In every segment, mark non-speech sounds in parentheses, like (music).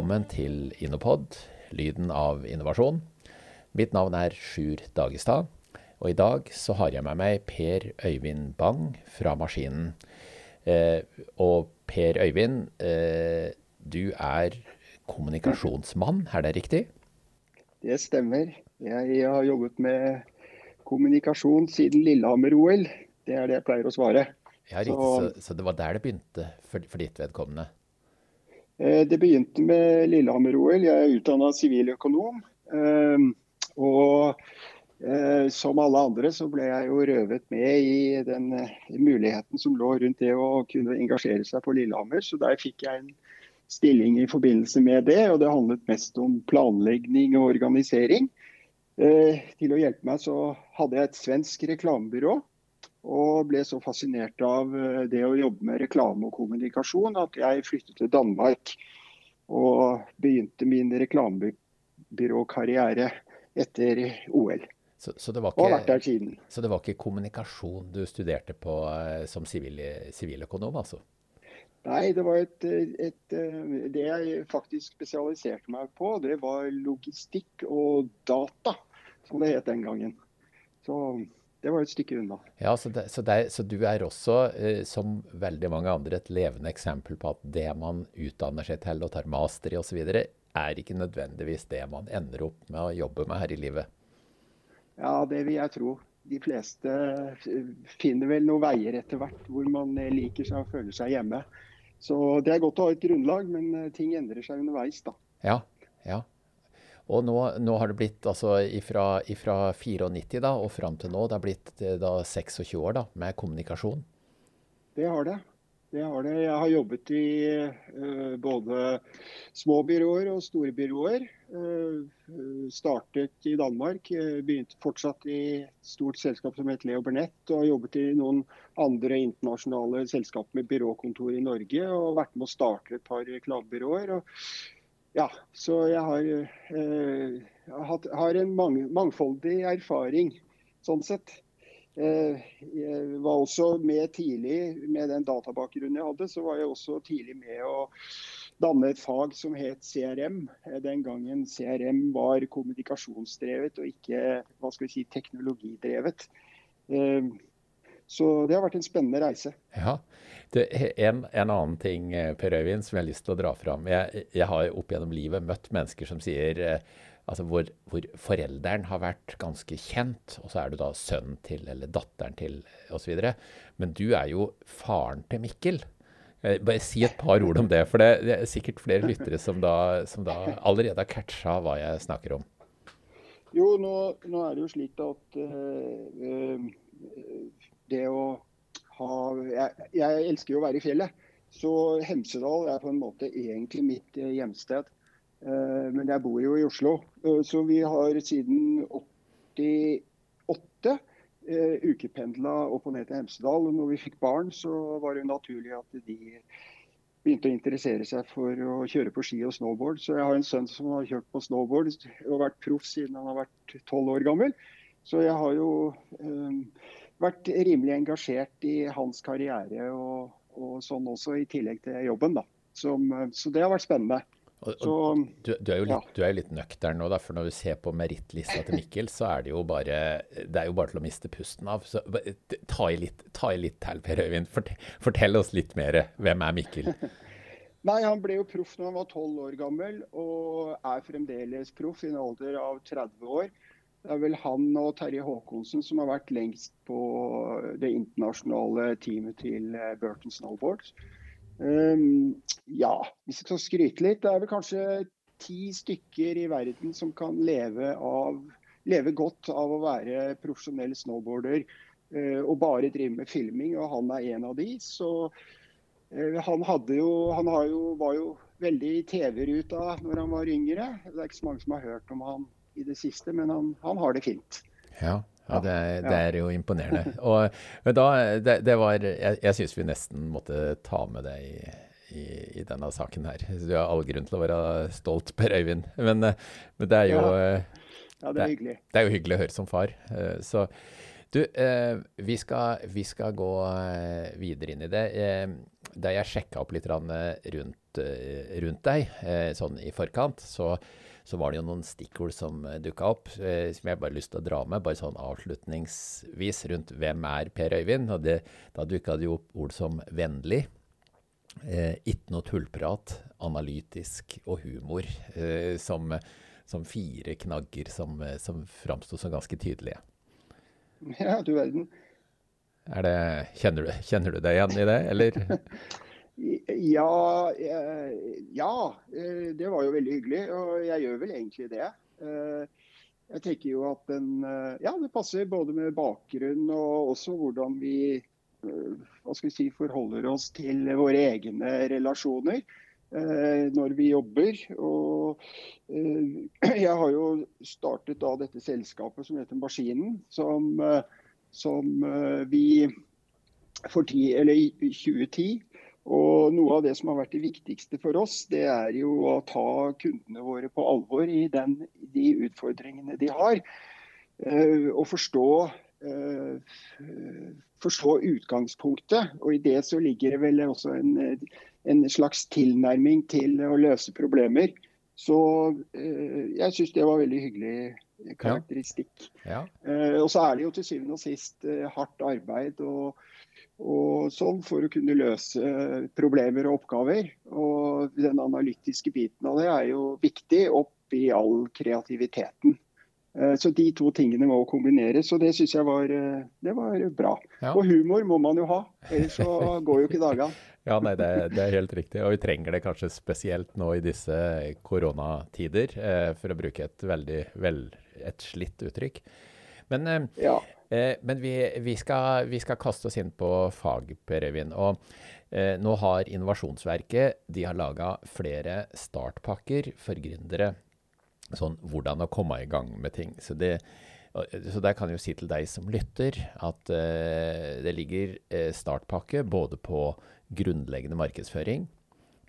Velkommen til Innopod, lyden av innovasjon. Mitt navn er Sjur Dagestad, og i dag så har jeg med meg Per Øyvind Bang fra Maskinen. Eh, og Per Øyvind, eh, du er kommunikasjonsmann, er det riktig? Det stemmer. Jeg har jobbet med kommunikasjon siden Lillehammer-OL. Det er det jeg pleier å svare. Ja, riktig. Så, så det var der det begynte for, for ditt vedkommende? Eh, det begynte med Lillehammer-OL. Jeg er utdanna siviløkonom. Ehm, og eh, som alle andre så ble jeg jo røvet med i den eh, muligheten som lå rundt det å kunne engasjere seg på Lillehammer. Så der fikk jeg en stilling i forbindelse med det. Og det handlet mest om planlegging og organisering. Til å hjelpe meg så hadde jeg et svensk reklamebyrå og ble så fascinert av eh, det å jobbe med reklame og kommunikasjon at jeg flyttet til Danmark. Og begynte min reklamebyråkarriere etter OL. Så, så, det ikke, og har vært der siden. Så det var ikke kommunikasjon du studerte på eh, som siviløkonom, altså? Nei, det var et, et, eh, Det jeg faktisk spesialiserte meg på, det var logistikk og data, som det het den gangen. Så det var et stykke unna. Ja, Så, det, så, det, så du er også, eh, som veldig mange andre, et levende eksempel på at det man utdanner seg til og tar master i osv., er ikke nødvendigvis det man ender opp med å jobbe med her i livet? Ja, det vil jeg tro. De fleste eh, finner vel noen veier etter hvert hvor man liker seg og føler seg hjemme. Så det er godt å ha et grunnlag, men eh, ting endrer seg underveis, da. Ja, ja. Og nå, nå, har det blitt altså ifra, ifra 94 da, og fram til nå, det har blitt eh, da 26 år da, med kommunikasjon? Det har det. det har det. Jeg har jobbet i uh, både små byråer og store byråer. Uh, startet i Danmark, begynte fortsatt i et stort selskap som het Leo Bernett. Og har jobbet i noen andre internasjonale selskaper med byråkontor i Norge. Og vært med å starte et par reklamebyråer. og ja, så jeg har, eh, hatt, har en mang, mangfoldig erfaring sånn sett. Eh, jeg var også med tidlig, med den databakgrunnen jeg hadde, så var jeg også tidlig med å danne et fag som het CRM. Eh, den gangen CRM var kommunikasjonsdrevet og ikke hva skal vi si, teknologidrevet. Eh, så det har vært en spennende reise. Ja, det, en, en, annen ting eh, Per Øyvind, som jeg har lyst til å dra fram. Jeg, jeg har opp gjennom livet møtt mennesker som sier eh, altså hvor, hvor, forelderen har vært ganske kjent, og så er du da sønnen til eller datteren til osv. Men du er jo faren til Mikkel. Eh, bare si et par ord om det, for det, er sikkert flere lyttere som da, som da allerede har catcha hva jeg snakker om. Jo, nå, nå er det jo slik at uh, uh, det å ha jeg, jeg, elsker jo å være i fjellet. Så Hemsedal er på en måte egentlig mitt eh, hjemsted. Uh, men jeg bor jo i Oslo. Uh, så vi har siden 88 uh, ukependla opp og ned til Hemsedal. Og når vi fikk barn, så var det jo naturlig at de begynte å interessere seg for å kjøre på ski og snowboard. Så jeg har en sønn som har kjørt på snowboard og vært proff siden han har vært tolv år gammel. Så jeg har jo um, vært rimelig engasjert i hans karriere og, og sånn også, i tillegg til jobben. da. Som, så det har vært spennende. Og, og så, du, du, er jo litt, ja. litt nøktern nå, da, for når du ser på merittlista til Mikkel, så er det jo bare det er jo bare til å miste pusten av. Så ta i litt, ta i litt til, Per Øyvind. Fortell, fortell, oss litt mer. Hvem er Mikkel? (laughs) Nei, Han ble jo proff når han var 12 år gammel, og er fremdeles proff i en alder av 30 år. Det er vel han og Terje Håkonsen som har vært lengst på det internasjonale teamet til eh, Burton Snowboards. Um, ja, hvis jeg skal skryte litt, det er vel kanskje ti stykker i verden som kan leve, av, leve godt av å være profesjonell snowboarder uh, og bare drive med filming, og han er en av de. Så uh, han, jo, han jo, var jo veldig TV-ruta når han var yngre. Det er ikke så mange som har hørt om han i det siste, men han, han har det fint. Ja, ja det, er, det, er, jo imponerende. Og, da, det, det var, jeg, jeg syns vi nesten måtte ta med det i, i, i, denne saken her. Du har all grunn til å være stolt, Per Øyvind. Men, men det er jo ja. ja. det er hyggelig. Det er jo hyggelig å høre som far. Så Du, eh, vi, skal, vi, skal, gå eh, videre inn i det. Eh, da jeg sjekka opp litt rundt, eh, rundt deg eh, sånn i forkant, så, så, var det jo noen stikkord som uh, dukka opp, som jeg bare lyst til å dra med, bare sånn avslutningsvis rundt hvem er Per Øyvind. Og det, da dukka det jo opp ord som vennlig. Eh, ikke noe tullprat, analytisk og humor som, som, fire knagger som, som framsto som ganske tydelige. Ja, du verden. Det, kjenner, du, kjenner, du, deg igjen i det, eller? (laughs) ja, ja, eh, det var jo veldig hyggelig. Og jeg gjør vel egentlig det. Eh, jeg tenker jo at den Ja, det passer både med bakgrunn og også hvordan vi eh, hva skal vi si, forholder oss til våre egne relasjoner når vi jobber. Og (clears throat) jeg har jo startet da dette selskapet som heter Maskinen, som som eh, vi for ti, eller i 2010. Og Noe av det som har vært det viktigste for oss, det er jo å ta kundene våre på alvor i den, de utfordringene de har. Eh, og forstå, eh, forstå utgangspunktet. Og i det så ligger det vel også en, en slags tilnærming til å løse problemer. Så jeg syns det var veldig hyggelig karakteristikk. Ja. Ja. og så er det jo til syvende og sist hardt arbeid og, og sånn for å kunne løse problemer og oppgaver. Og den analytiske biten av det er jo viktig opp i all kreativiteten. Så de to tingene må kombineres, og det syns jeg var, det var bra. Ja. Og humor må man jo ha, ellers så (laughs) går jo ikke dagene. Ja, nei, det, det, er helt riktig. Og vi trenger det kanskje spesielt nå i disse koronatider, eh, for å bruke et veldig vel, et slitt uttrykk. Men, eh, ja. eh, men vi, vi, skal, vi, skal, kaste oss inn på fag, Per Øyvind. Og eh, nå har Innovasjonsverket de har laga flere startpakker for gründere. Sånn hvordan å komme i gang med ting. Så det så der kan jeg jo si til deg som lytter, at eh, det ligger uh, startpakke både på grunnleggende markedsføring,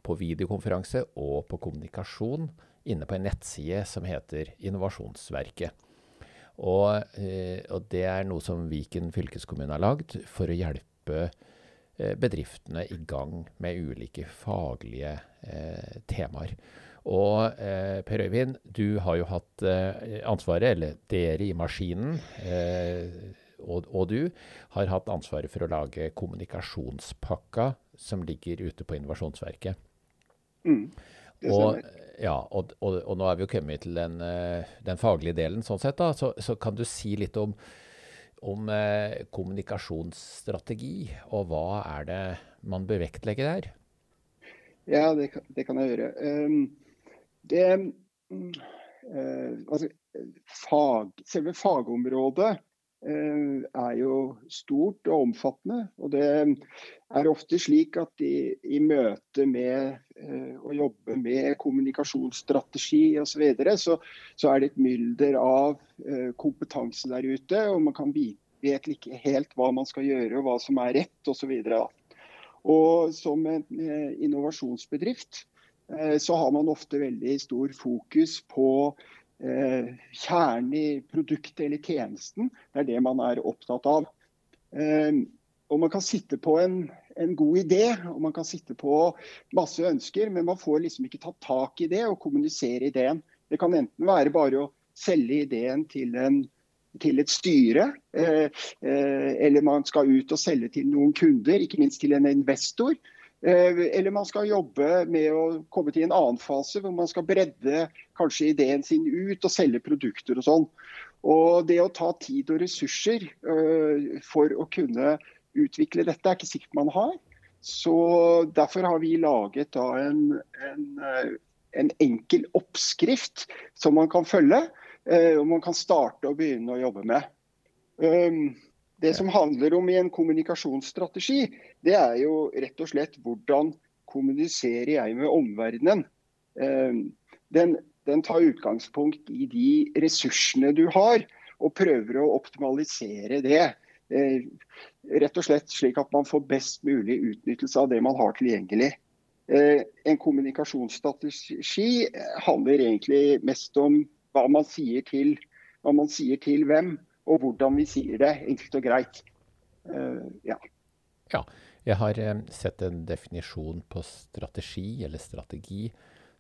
på videokonferanse og på kommunikasjon inne på en nettside som heter Innovasjonsverket. Og, eh, og det er noe som Viken fylkeskommune har lagd for å hjelpe eh, bedriftene i gang med ulike faglige eh, temaer. Og eh, Per Øyvind, du har jo hatt eh, ansvaret, eller dere i maskinen, eh, og, og, du har hatt ansvaret for å lage kommunikasjonspakka som ligger ute på Innovasjonsverket. Mm, og, ja, og, og, og, nå er vi jo kommet til den, eh, den faglige delen, sånn sett. da, så, så, kan du si litt om, om eh, kommunikasjonsstrategi, og hva er det man bør vektlegge der? Ja, det det kan jeg gjøre. Um, det uh, altså, fag, Selve fagområdet er jo stort og omfattende. Og det er ofte slik at i, i møte med eh, å jobbe med kommunikasjonsstrategi osv., så, videre, så så er det et mylder av eh, kompetanse der ute. Og man kan vite, vet ikke helt hva man skal gjøre og hva som er rett osv. Og, og som en innovasjonsbedrift så har man ofte veldig stor fokus på eh, kjernen i produktet eller tjenesten. Det er det man er opptatt av. Eh, og Man kan sitte på en, en, god idé og man kan sitte på masse ønsker, men man får liksom ikke tatt tak i det og kommunisere ideen. Det kan enten være bare å selge ideen til, en, til et styre, eh, eh eller man skal ut og selge til noen kunder, ikke minst til en investor. Eh, eller man skal jobbe med å komme til en annen fase hvor man skal bredde kanskje ideen sin ut og selge produkter og sånn. Og Det å ta tid og ressurser eh, for å kunne utvikle dette, er ikke sikkert man har. Så Derfor har vi laget en, en, eh, en, enkel oppskrift som man kan følge, og man kan starte og begynne å jobbe med. Det som handler om i en kommunikasjonsstrategi, det er jo rett og slett hvordan kommuniserer jeg med omverdenen. Ehm, den, den tar utgangspunkt i de ressursene du har, og prøver å optimalisere det. Eh, rett og slett slik at man får best mulig utnyttelse av det man har tilgjengelig. Eh, en kommunikasjonsstrategi handler egentlig mest om hva man sier til, man sier til hvem og hvordan vi sier det, enkelt og greit. Uh, ja. ja. Jeg har sett en definisjon på strategi, eller strategi,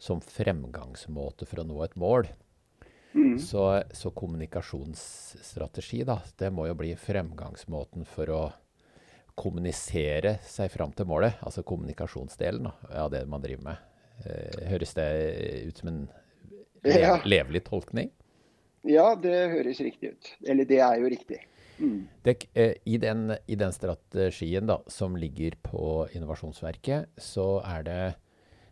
som fremgangsmåte for å nå et mål. Mm. Så, så, kommunikasjonsstrategi, da, det må jo bli fremgangsmåten for å kommunisere seg fram til målet. Altså kommunikasjonsdelen da, av det man driver med. Eh, høres det ut som en lev levelig tolkning? Ja, det høres riktig ut. Eller det er jo riktig. Mm. Det, eh, i, den, i, den, strategien da, som ligger på Innovasjonsverket, så er det,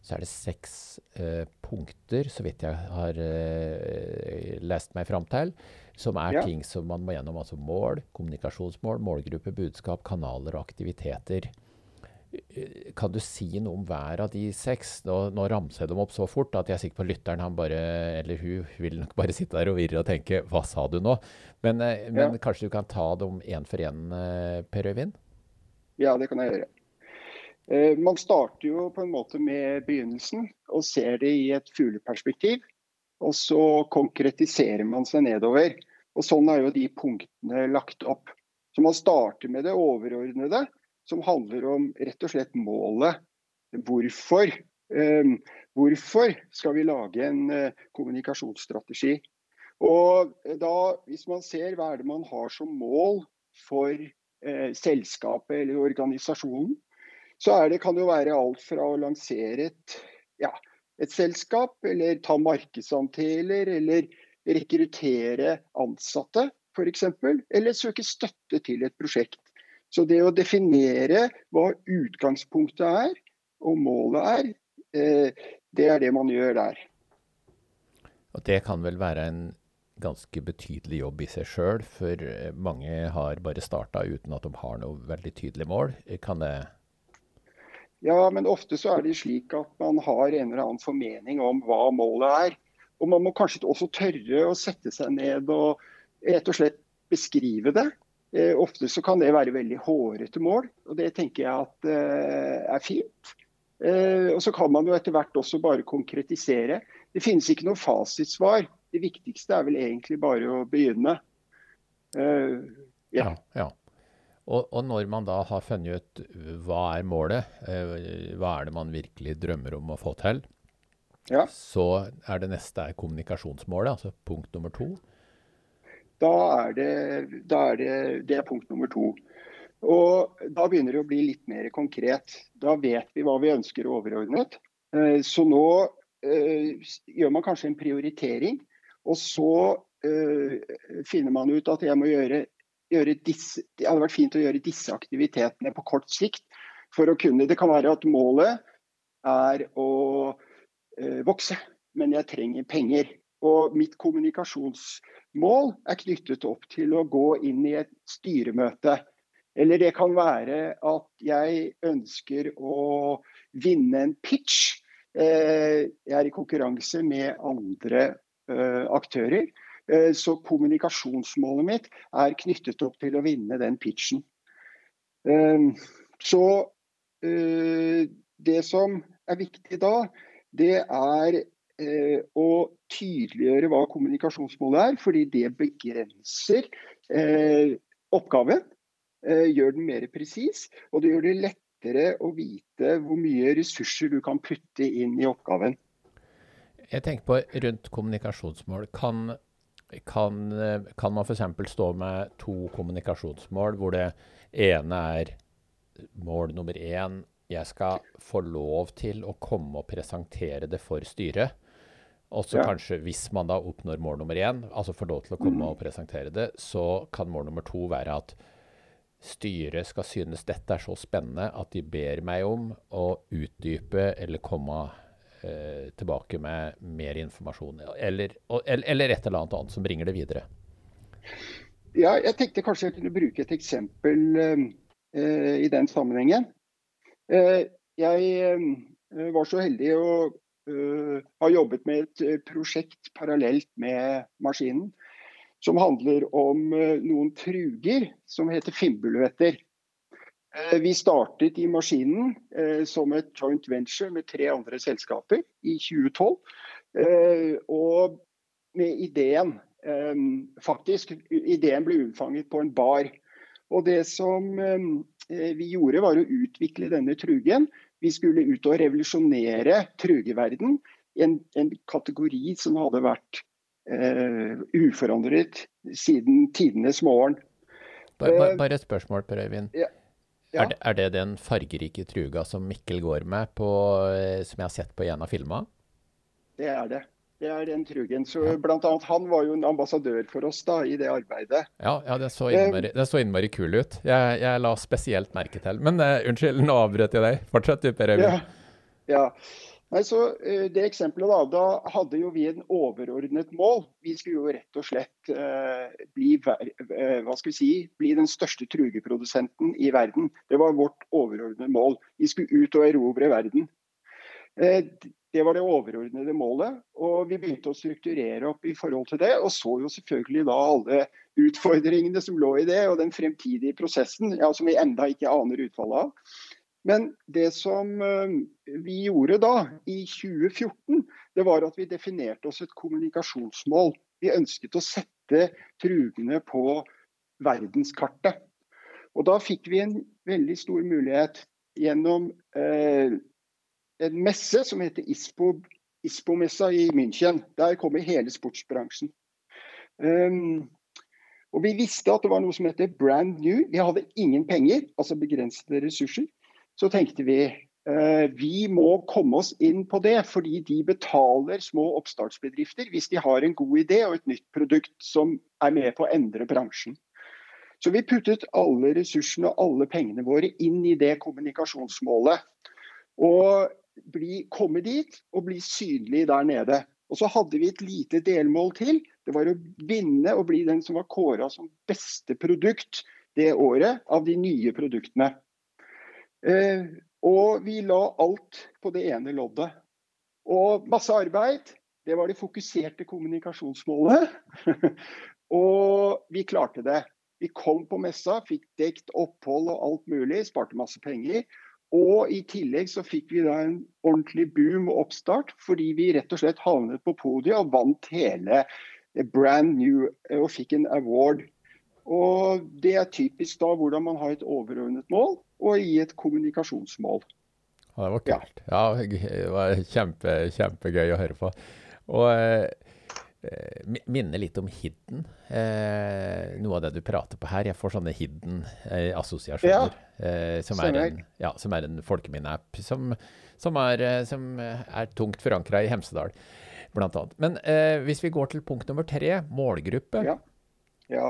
så er det seks eh, punkter, så vidt jeg har eh, lest meg fram til, som er ja. ting som man må gjennom. Altså mål, kommunikasjonsmål, målgruppe, budskap, kanaler og aktiviteter. Kan du si noe om hver av de seks? Nå, nå ramser jeg dem opp så fort at jeg er sikker på lytteren han bare, eller hun vil nok bare sitte der og virre og tenke 'hva sa du nå?' Men, eh, men ja. kanskje du kan ta dem én for én, eh, Per Øyvind? Ja, det kan jeg gjøre. Eh, man starter jo på en måte med begynnelsen og ser det i et fugleperspektiv. Og så konkretiserer man seg nedover. Og Sånn er jo de punktene lagt opp. Så Man starter med det overordnede, som handler om rett og slett målet. Hvorfor? Um, hvorfor skal vi lage en uh, kommunikasjonsstrategi? Og da, Hvis man ser hva er det man har som mål for eh, selskapet eller organisasjonen, så det, kan det jo være alt fra å lansere et, ja, et selskap, eller ta markedsandeler, eller rekruttere ansatte f.eks., eller søke støtte til et prosjekt. Så det å definere hva utgangspunktet er og målet er, eh, det er det man gjør der. Og Det kan vel være en ganske betydelig jobb i seg sjøl, for eh, mange har bare starta uten at de har noe veldig tydelig mål. Kan det Ja, men ofte så er det slik at man har en eller annen formening om hva målet er. Og man må kanskje også tørre å sette seg ned og rett og slett beskrive det. Eh, ofte så kan det være veldig hårete mål, og det tenker jeg at eh, er fint. Eh, og Så kan man jo etter hvert også bare konkretisere. Det finnes ikke noe fasitsvar. Det viktigste er vel egentlig bare å begynne. Uh, ja. ja, ja. Og, og, når man da har funnet ut hva er målet, hva er det man virkelig drømmer om å få til, ja. så er det neste er kommunikasjonsmålet, altså punkt nummer to da er det, da er det, det er punkt nummer to. Og Da begynner det å bli litt mer konkret. Da vet vi hva vi ønsker overordnet. Eh, så nå uh, gjør man kanskje en prioritering, og så uh, finner man ut at gjøre, gjøre disse, det hadde vært fint å gjøre disse aktivitetene på kort sikt. for å kunne, Det kan være at målet er å vokse, men jeg trenger penger. Og mitt kommunikasjonsmål er knyttet opp til å gå inn i et styremøte. Eller det kan være at jeg ønsker å vinne en pitch. Eh, jeg er i konkurranse med andre eh, aktører. Eh, så kommunikasjonsmålet mitt er knyttet opp til å vinne den pitchen. Så det som er viktig da, det er eh, å tydeliggjøre hva kommunikasjonsmålet er, fordi det begrenser eh, oppgaven. Eh, gjør den mer presis, og det gjør det lettere å vite hvor mye ressurser du kan putte inn i oppgaven. Jeg tenker på rundt kommunikasjonsmål. Kan, kan, kan man f.eks. stå med to kommunikasjonsmål, hvor det ene er mål nummer én jeg skal få lov til å komme og presentere det for styret. Og så ja. kanskje, hvis man da oppnår mål nummer én, altså får lov til å komme mm. og presentere det, så kan mål nummer to være at styret skal synes dette er så spennende at de ber meg om å utdype eller komme eh, tilbake med mer informasjon. Eller, eller, eller, et eller annet annet som bringer det videre. Ja, jeg tenkte kanskje jeg kunne bruke et eksempel eh, i den sammenhengen. Eh, jeg eh, var så heldig å har jobbet med et uh, prosjekt parallelt med maskinen. Som handler om uh, noen truger som heter fimbulvetter. Vi startet i maskinen som et joint venture med tre andre selskaper i 2012. Og med ideen faktisk ideen ble unnfanget på en bar. Og det som vi gjorde, var å utvikle denne trugen. Vi skulle ut og revolusjonere trugeverden. En, en kategori som hadde vært uh, uforandret siden tidenes morgen. Bare, bare et spørsmål, Per Øyvind. Ja. Ja. Er, det, er, det, den fargerike truga som Mikkel går med, på, som jeg har sett på en av filmene? Det er det. Det er den Trugen. Så blant annet, Han var jo en ambassadør for oss da, i det arbeidet. Ja, ja det, så innmari, det så innmari kul ut. Jeg, jeg, la spesielt merke til. Men uh, unnskyld, nå avbrøt jeg deg. Fortsett du, Per Øyvind. Ja. ja. Nei, så uh, Det eksempelet, da, da hadde jo vi en overordnet mål. Vi skulle jo rett og slett uh, bli, hva skal vi si, bli den største trugeprodusenten i verden. Det var vårt overordnede mål. Vi skulle ut og erobre verden. Det var det overordnede målet. og Vi begynte å strukturere opp i forhold til det. Og så jo selvfølgelig da alle utfordringene som lå i det, og den fremtidige prosessen ja, som vi enda ikke aner utfallet av. Men det som eh, vi gjorde da, i 2014, det var at vi definerte oss et kommunikasjonsmål. Vi ønsket å sette trugene på verdenskartet. Og da fikk vi en veldig stor mulighet gjennom eh, en messe som heter ISPO, ISPO-messa i München. Der kommer hele sportsbransjen. Um, og Vi visste at det var noe som heter brand new. Vi hadde ingen penger, altså begrensede ressurser. Så tenkte vi uh, vi må komme oss inn på det, fordi de betaler små oppstartsbedrifter hvis de har en god idé og et nytt produkt som er med på å endre bransjen. Så vi puttet alle ressursene og alle pengene våre inn i det kommunikasjonsmålet. Og bli, komme dit og bli synlig der nede. Og så hadde vi et lite delmål til. Det var å vinne og bli den som var kåra som beste produkt det året av de nye produktene. Eh, og vi la alt på det ene loddet. Og masse arbeid. Det var det fokuserte kommunikasjonsmålet. (laughs) og vi klarte det. Vi kom på messa, fikk dekt opphold og alt mulig, sparte masse penger. Og i tillegg så fikk vi da en ordentlig boom og oppstart, fordi vi rett og slett havnet på podiet og vant hele brand new og fikk en award. Og Det er typisk da hvordan man har et overordnet mål og i et kommunikasjonsmål. Ja, det var kult. Ja, det var kjempe, kjempegøy å høre på. Og eh, Eh, minner litt om hidden. Eh, noe av det du prater på her. Jeg får sånne hidden eh, eh, som, en, ja, som, er en, folkeminneapp som, som, eh, som, er tungt forankra i Hemsedal, blant annet. Men eh, hvis vi går til punkt nummer tre, målgruppe. Ja, ja.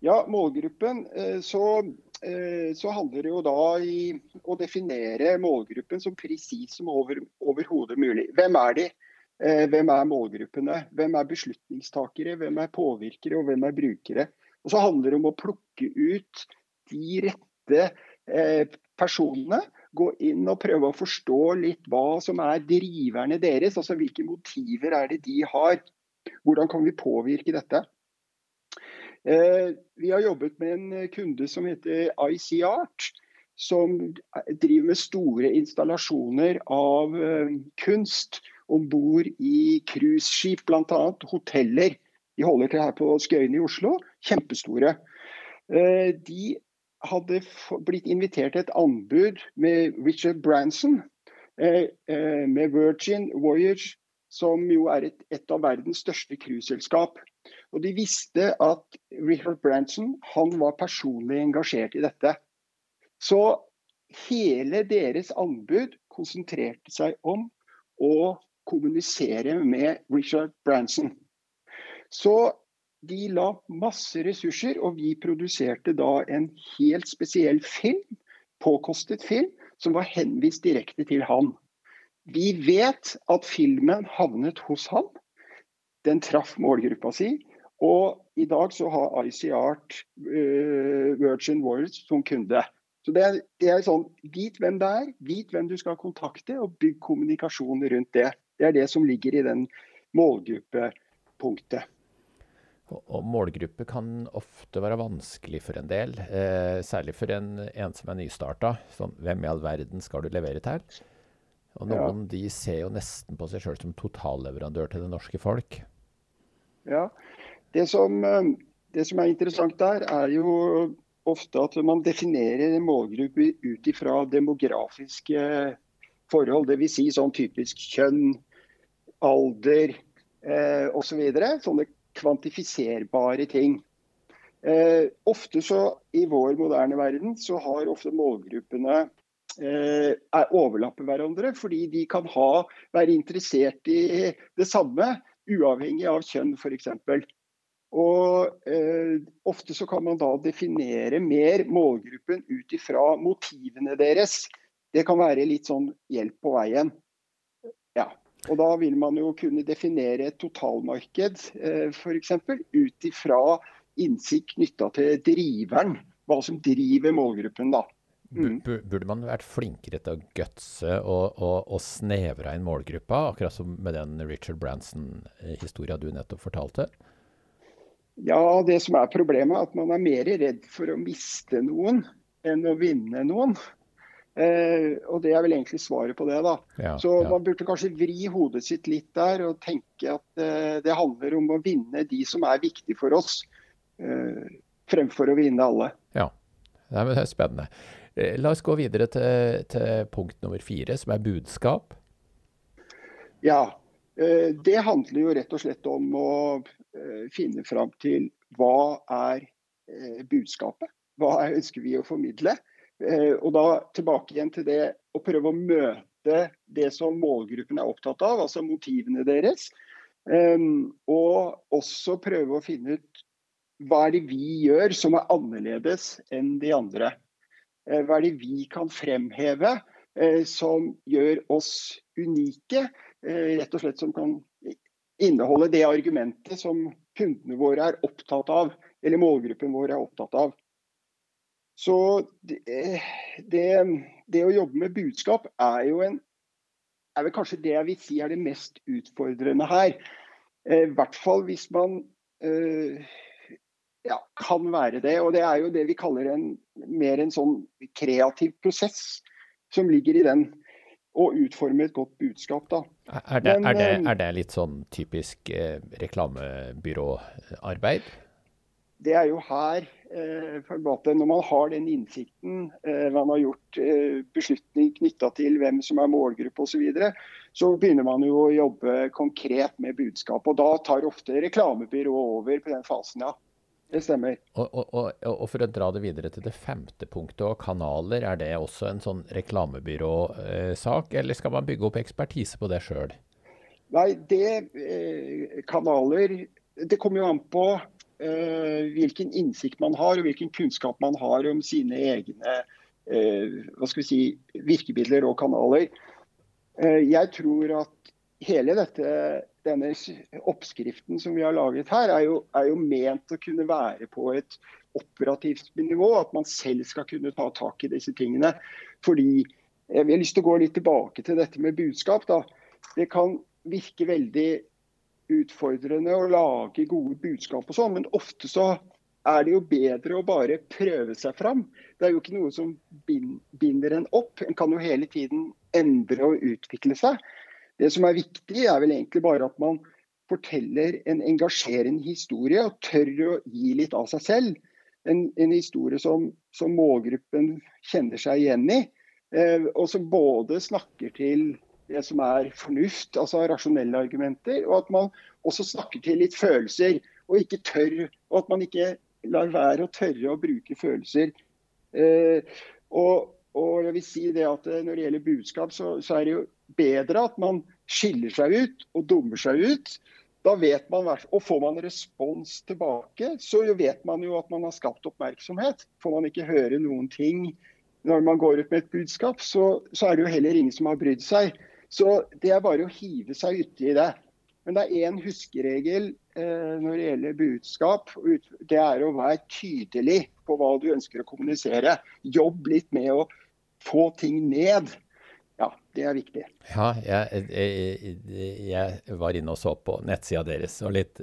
ja målgruppen. Så, så, handler det jo da i å definere målgruppen så presis som overhodet mulig. Hvem er de? Eh, hvem er målgruppene? Hvem er beslutningstakere? Hvem er påvirkere, og hvem er brukere? Og Så handler det om å plukke ut de rette eh, personene. Gå inn og prøve å forstå litt hva som er driverne deres. Altså hvilke motiver er det de har. Hvordan kan vi påvirke dette? Eh, vi har jobbet med en kunde som heter IC-Art. Som driver med store installasjoner av kunst om bord i cruiseskip bl.a. Hoteller. De holder til her på Skøyen i Oslo. Kjempestore. Eh, de hadde blitt invitert til et anbud med Richard Branson, eh, eh, med Virgin Voyage, som jo er et, et av verdens største cruiseselskap. Og de visste at Richard Branson han var personlig engasjert i dette. Så hele deres anbud konsentrerte seg om å kommunisere med Richard Branson. Så de la masse ressurser, og vi produserte da en helt spesiell film, påkostet film, som var henvist direkte til han. Vi vet at filmen havnet hos han. Den traff målgruppa si. Og i dag så har IC Art uh, Virgin Warriors som kunde. Så det er, det er, sånn, Vit hvem det er, vit hvem du skal kontakte, og bygg kommunikasjon rundt det. Det er det som ligger i den målgruppepunktet. Og målgruppe kan ofte være vanskelig for en del, eh, særlig for en, en som er nystarta. Sånn, hvem i all verden skal du levere til? Og noen ja. de ser jo nesten på seg sjøl som totalleverandør til det norske folk. Ja, Det som, det som er interessant der, er jo ofte at man definerer en målgruppe ut ifra demografiske forhold. Dvs. Si sånn typisk kjønn, alder eh, osv. Så sånne kvantifiserbare ting. Eh, ofte så I vår moderne verden så har ofte målgruppene eh, overlapper hverandre, fordi de kan ha, være interessert i det samme, uavhengig av kjønn f.eks. Og eh, Ofte så kan man da definere mer målgruppen ut ifra motivene deres. Det kan være litt sånn hjelp på veien. Ja. Og Da vil man jo kunne definere et totalmarked eh, f.eks. ut ifra innsikt knytta til driveren. Hva som driver målgruppen. da. Mm. Burde man vært flinkere til å gutse og, og, og snevre inn målgruppa, akkurat som med den Richard Branson-historia du nettopp fortalte? Ja, det som er problemet er at man er mer redd for å miste noen enn å vinne noen. Eh, og det er vel egentlig svaret på det, da. Ja, så ja. man burde kanskje vri hodet sitt litt der og tenke at eh, det handler om å vinne de som er viktige for oss, eh, fremfor å vinne alle. Ja, det er spennende. Eh, la oss gå videre til, til punkt nummer fire, som er budskap. Ja, Eh, det handler jo rett og slett om å eh, finne fram til hva er budskapet. Hva ønsker vi å formidle? Og da tilbake igjen til det å prøve å møte det som målgruppen er opptatt av, altså motivene deres. Og også prøve å finne ut hva er det vi gjør som er annerledes enn de andre. Hva er det vi kan fremheve som gjør oss unike, Eh, rett og slett som kan inneholde det argumentet som kundene våre er opptatt av, eller målgruppen vår er opptatt av. Så det, det, det å jobbe med budskap er jo en er vel kanskje det jeg vil si er det mest utfordrende her. Eh, I hvert fall hvis man uh, ja, kan være det. Og det er jo det vi kaller en mer en sånn kreativ prosess som ligger i den og utforme et godt budskap. da. Er det, Men, er det, eh, er det litt sånn typisk eh, reklamebyråarbeid? Det er jo her, eh, når man har den innsikten, eh, man har gjort eh, beslutning knytta til hvem som er målgruppe osv., så, videre, så begynner man jo å jobbe konkret med budskap. Og da tar ofte reklamebyrået over på den fasen, ja. Det stemmer. Og, og, og, for å dra det videre til det femte punktet, og kanaler, er det også en sånn reklamebyråsak, eller skal man bygge opp ekspertise på det sjøl? Nei, det eh, kanaler Det kommer jo an på hvilken innsikt man har, og hvilken kunnskap man har om sine egne eh, hva skal vi si, virkemidler og kanaler. Eh, jeg tror at hele dette denne oppskriften som vi har laget her, er jo, er jo, ment å kunne være på et operativt nivå. At man selv skal kunne ta tak i disse tingene. Fordi Jeg har lyst til å gå litt tilbake til dette med budskap. Da. Det kan virke veldig utfordrende å lage gode budskap og sånn, men ofte så er det jo bedre å bare prøve seg fram. Det er jo ikke noe som binder en opp. En kan jo hele tiden endre og utvikle seg. Det som er viktig, er vel egentlig bare at man forteller en engasjerende historie og tør å gi litt av seg selv. En, en historie som, som, målgruppen kjenner seg igjen i, eh, og som både snakker til det som er fornuft, altså rasjonelle argumenter, og at man også snakker til litt følelser, og ikke tør, og at man ikke lar være å tørre å bruke følelser. Eh, og, og jeg vil si det at eh, Når det gjelder budskap, så, så er det jo bedre at man skiller seg ut og dummer seg ut. Da vet man, og Får man respons tilbake, så vet man jo at man har skapt oppmerksomhet. Får man ikke høre noen ting når man går ut med et budskap, så, så er det jo heller ingen som har brydd seg. Så det er bare å hive seg uti det. Men det er én huskeregel eh, når det gjelder budskap. Det er å være tydelig på hva du ønsker å kommunisere. Jobb litt med å få ting ned. Ja, det er viktig. Ja, jeg, jeg, jeg var inne og så på nettsida deres og litt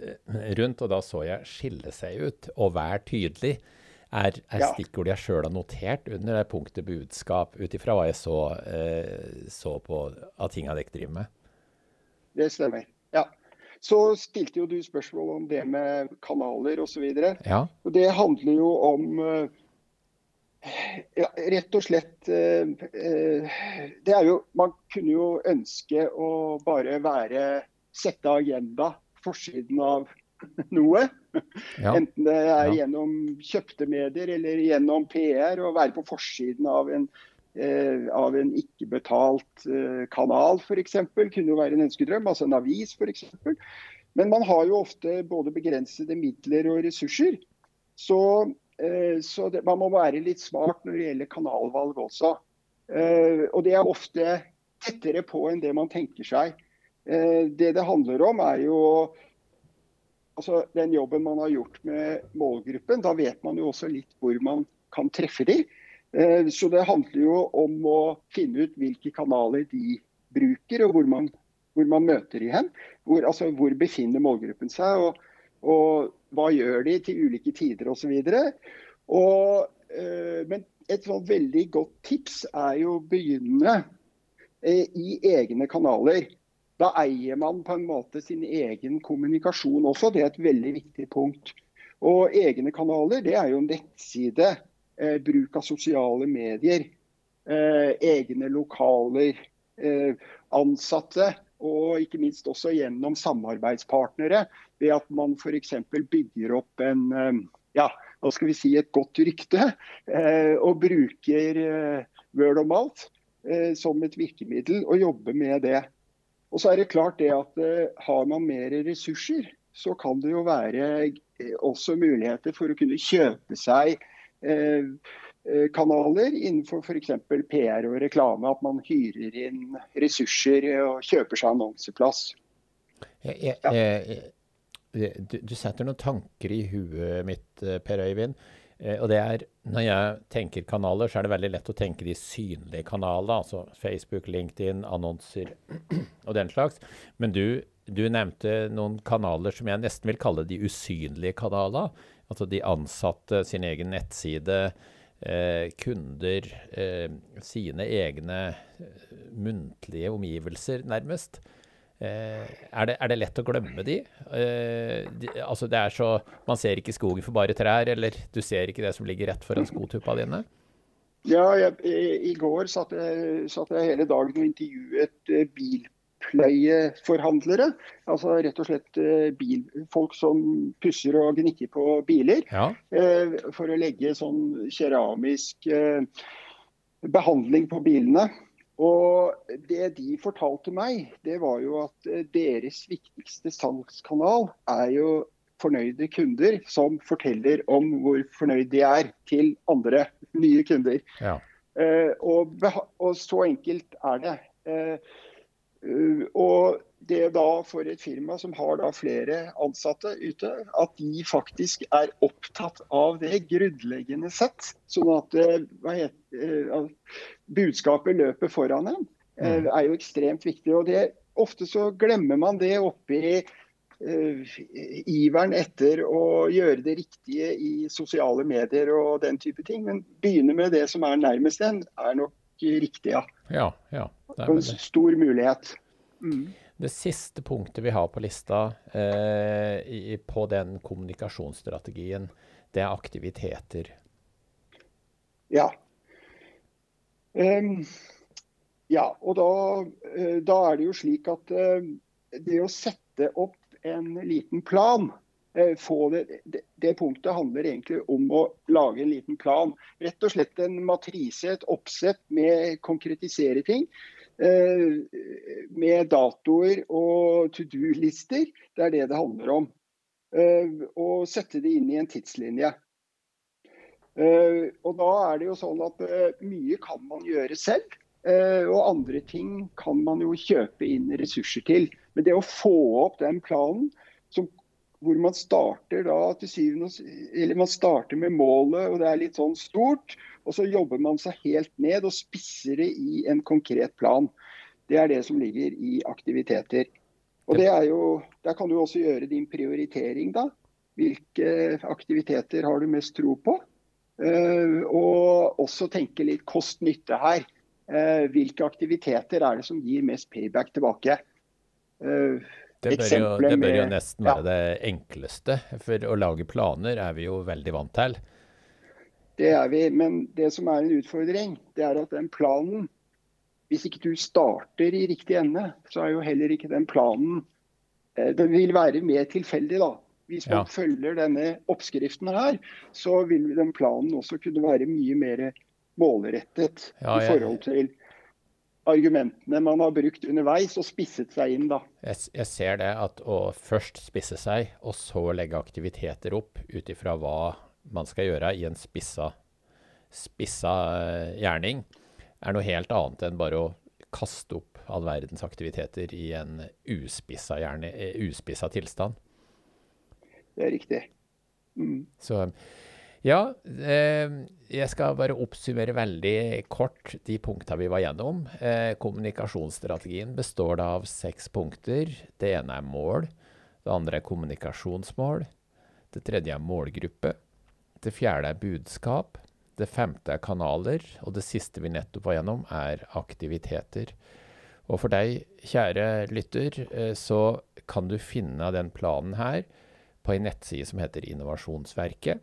rundt, og da så jeg 'skille seg ut' og 'vær tydelig' er, er ja. stikkord jeg sjøl har notert under det punktet budskap, ut ifra hva jeg så, eh, så på av tinga dere driver med. Det stemmer. Ja. så stilte jo du spørsmål om det med kanaler osv. Ja. Og det handler jo om eh, ja, rett og slett eh, eh, Det er jo Man kunne jo ønske å bare være Sette agenda, forsiden av (laughs) noe. Ja. Enten det er Ja. gjennom kjøpte medier eller gjennom PR. Å være på forsiden av en, eh, av en ikke-betalt eh, kanal f.eks. kunne jo være en ønskedrøm. Altså en avis f.eks. Men man har jo ofte både begrensede midler og ressurser. Så, eh, så det, man må være litt smart når det gjelder kanalvalg også. Eh, og det er ofte tettere på enn det man tenker seg. Eh, det det handler om, er jo altså, den jobben man har gjort med målgruppen. Da vet man jo også litt hvor man kan treffe de. Eh, Så det handler jo om å finne ut hvilke kanaler de bruker, og hvor man, hvor man møter de hen. Hvor, altså, hvor befinner målgruppen seg, og, og hva gjør de til ulike tider osv. Eh, men et sånn veldig godt tips er jo å begynne eh, i egne kanaler. Da eier man på en måte sin egen kommunikasjon også. Det er et veldig viktig punkt. Og egne kanaler, det er jo nettside, eh, bruk av sosiale medier, eh, egne lokaler, eh, ansatte. Og ikke minst også gjennom samarbeidspartnere. Ved at man f.eks. bygger opp en eh, ja, hva skal vi si, et godt rykte. Eh, og bruker eh, word of mouth som et virkemiddel, og jobber med det. Og så er det klart det at eh, Har man mer ressurser, så kan det jo være eh, også muligheter for å kunne kjøpe seg eh, kanaler innenfor f.eks. PR og reklame. At man hyrer inn ressurser og kjøper seg annonseplass. Ja. du, du setter noen tanker i huet mitt, Per Øyvind. Eh, og det er, Når jeg tenker kanaler, så er det veldig lett å tenke de synlige kanalene. Altså Facebook, LinkedIn, annonser og den slags. Men du, du nevnte noen kanaler som jeg nesten vil kalle de usynlige kanalene. Altså de ansatte, sin egen nettside, eh, kunder, eh, sine egne eh, muntlige omgivelser, nærmest. Eh, er, det, er det lett å glemme de? Eh, de? Altså det er så Man ser ikke skogen for bare trær, eller du ser ikke det som ligger rett foran skotuppa dine? Ja, jeg, I går satt jeg, satt jeg hele dagen og intervjuet eh, bilpleieforhandlere. Altså rett og slett bil, folk som pusser og gnikker på biler. Ja. eh, For å legge sånn keramisk eh, behandling på bilene. Og det de fortalte meg, det var jo at eh, deres viktigste salgskanal er jo fornøyde kunder som forteller om hvor fornøyd de er til andre nye kunder. ja. Uh, og, og så enkelt er det. Uh, uh, og det da for et firma som har da flere ansatte ute, at de faktisk er opptatt av det grunnleggende sett. Sånn at eh, hva heter, eh, budskapet løper foran en, eh, Mm. er jo ekstremt viktig. Og det, ofte så glemmer man det oppi uh, iveren etter å gjøre det riktige i sosiale medier og den type ting. Men begynne med det som er nærmest en, er nok riktig, ja. ja, ja. Det, er en stor mulighet. Mm. Det siste punktet vi har på lista eh, i, på den kommunikasjonsstrategien, det er aktiviteter. Ja. Um, ja, og da, eh, da er det jo slik at uh, det å sette opp en liten plan uh, det, det, det punktet handler egentlig om å lage en liten plan. Rett og slett en matrise, et oppsett med konkretisere ting. Eh, Med datoer og to do-lister. Det er det det handler om. Eh, Og sette det inn i en tidslinje. Eh, og da er det jo sånn at mye kan man gjøre selv. og andre ting kan man jo kjøpe inn ressurser til. Men det å få opp den planen som, hvor man starter da til syvende Eller man starter med målet, og det er litt sånn stort. Og så jobber man seg helt ned og spisser det i en konkret plan. Det er det som ligger i aktiviteter. Og det er jo, Der kan du også gjøre din prioritering, da. Hvilke aktiviteter har du mest tro på? Eh, og også tenke litt kost-nytte her. Eh, hvilke aktiviteter er det som gir mest payback tilbake? Eh, det bør, jo, det bør jo nesten være ja. det enkleste. For å lage planer er vi jo veldig vant til. Det er vi, men det som er en utfordring, det er at den planen Hvis ikke du starter i riktig ende, så er jo heller ikke den planen Den vil være mer tilfeldig, da. Hvis man ja. følger denne oppskriften her, så vil den planen også kunne være mye mer målrettet ja, i forhold til argumentene man har brukt underveis og spisset seg inn. da. Jeg, jeg ser det at å først spisse seg, og så legge aktiviteter opp ut ifra hva man skal gjøre i en spissa, spissa eh, gjerning, er noe helt annet enn bare å kaste opp all verdens aktiviteter i en uspissa, gjerne, eh, uspissa tilstand. Det er riktig. Mm. Så ja, eh, jeg skal bare oppsummere veldig kort de punktene vi var gjennom. Eh, kommunikasjonsstrategien består da av seks punkter. Det ene er mål. Det andre er kommunikasjonsmål. Det tredje er målgruppe. Det fjerde er budskap. Det femte er kanaler. Og det siste vi nettopp var gjennom, er aktiviteter. Og for deg, kjære lytter, eh, så kan du finne den planen her på en nettside som heter Innovasjonsverket.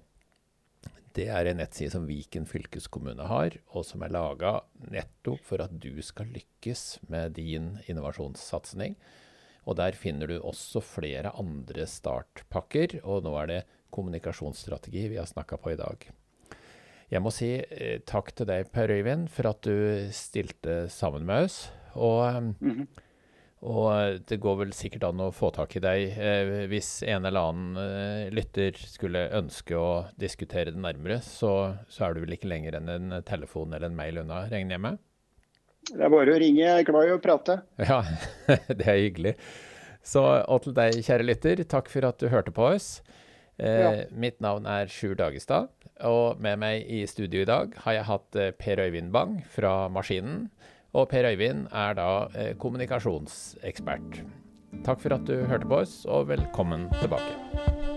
Det er en nettside som Viken fylkeskommune har, og som er laga nettopp for at du skal lykkes med din innovasjonssatsing. Og der finner du også flere andre startpakker, og nå er det kommunikasjonsstrategi vi har snakka på i dag. Jeg må si eh, takk til deg, Per Øyvind, for at du stilte sammen med oss. Og, mm -hmm. Og, det går vel sikkert an å få tak i deg eh, hvis en eller annen eh, lytter skulle ønske å diskutere det nærmere, så, så, er du vel ikke lenger enn en telefon eller en mail unna, regner jeg med? Det er bare å ringe, jeg er glad i å prate. Ja, (laughs) det er hyggelig. Så, og til deg, kjære lytter, takk for at du hørte på oss. Ja. Eh, mitt navn er Sjur Dagestad, og med meg i studio i dag har jeg hatt eh, Per Øyvind Bang fra Maskinen. Og Per Øyvind er da eh, kommunikasjonsekspert. Takk for at du hørte på oss, og velkommen tilbake.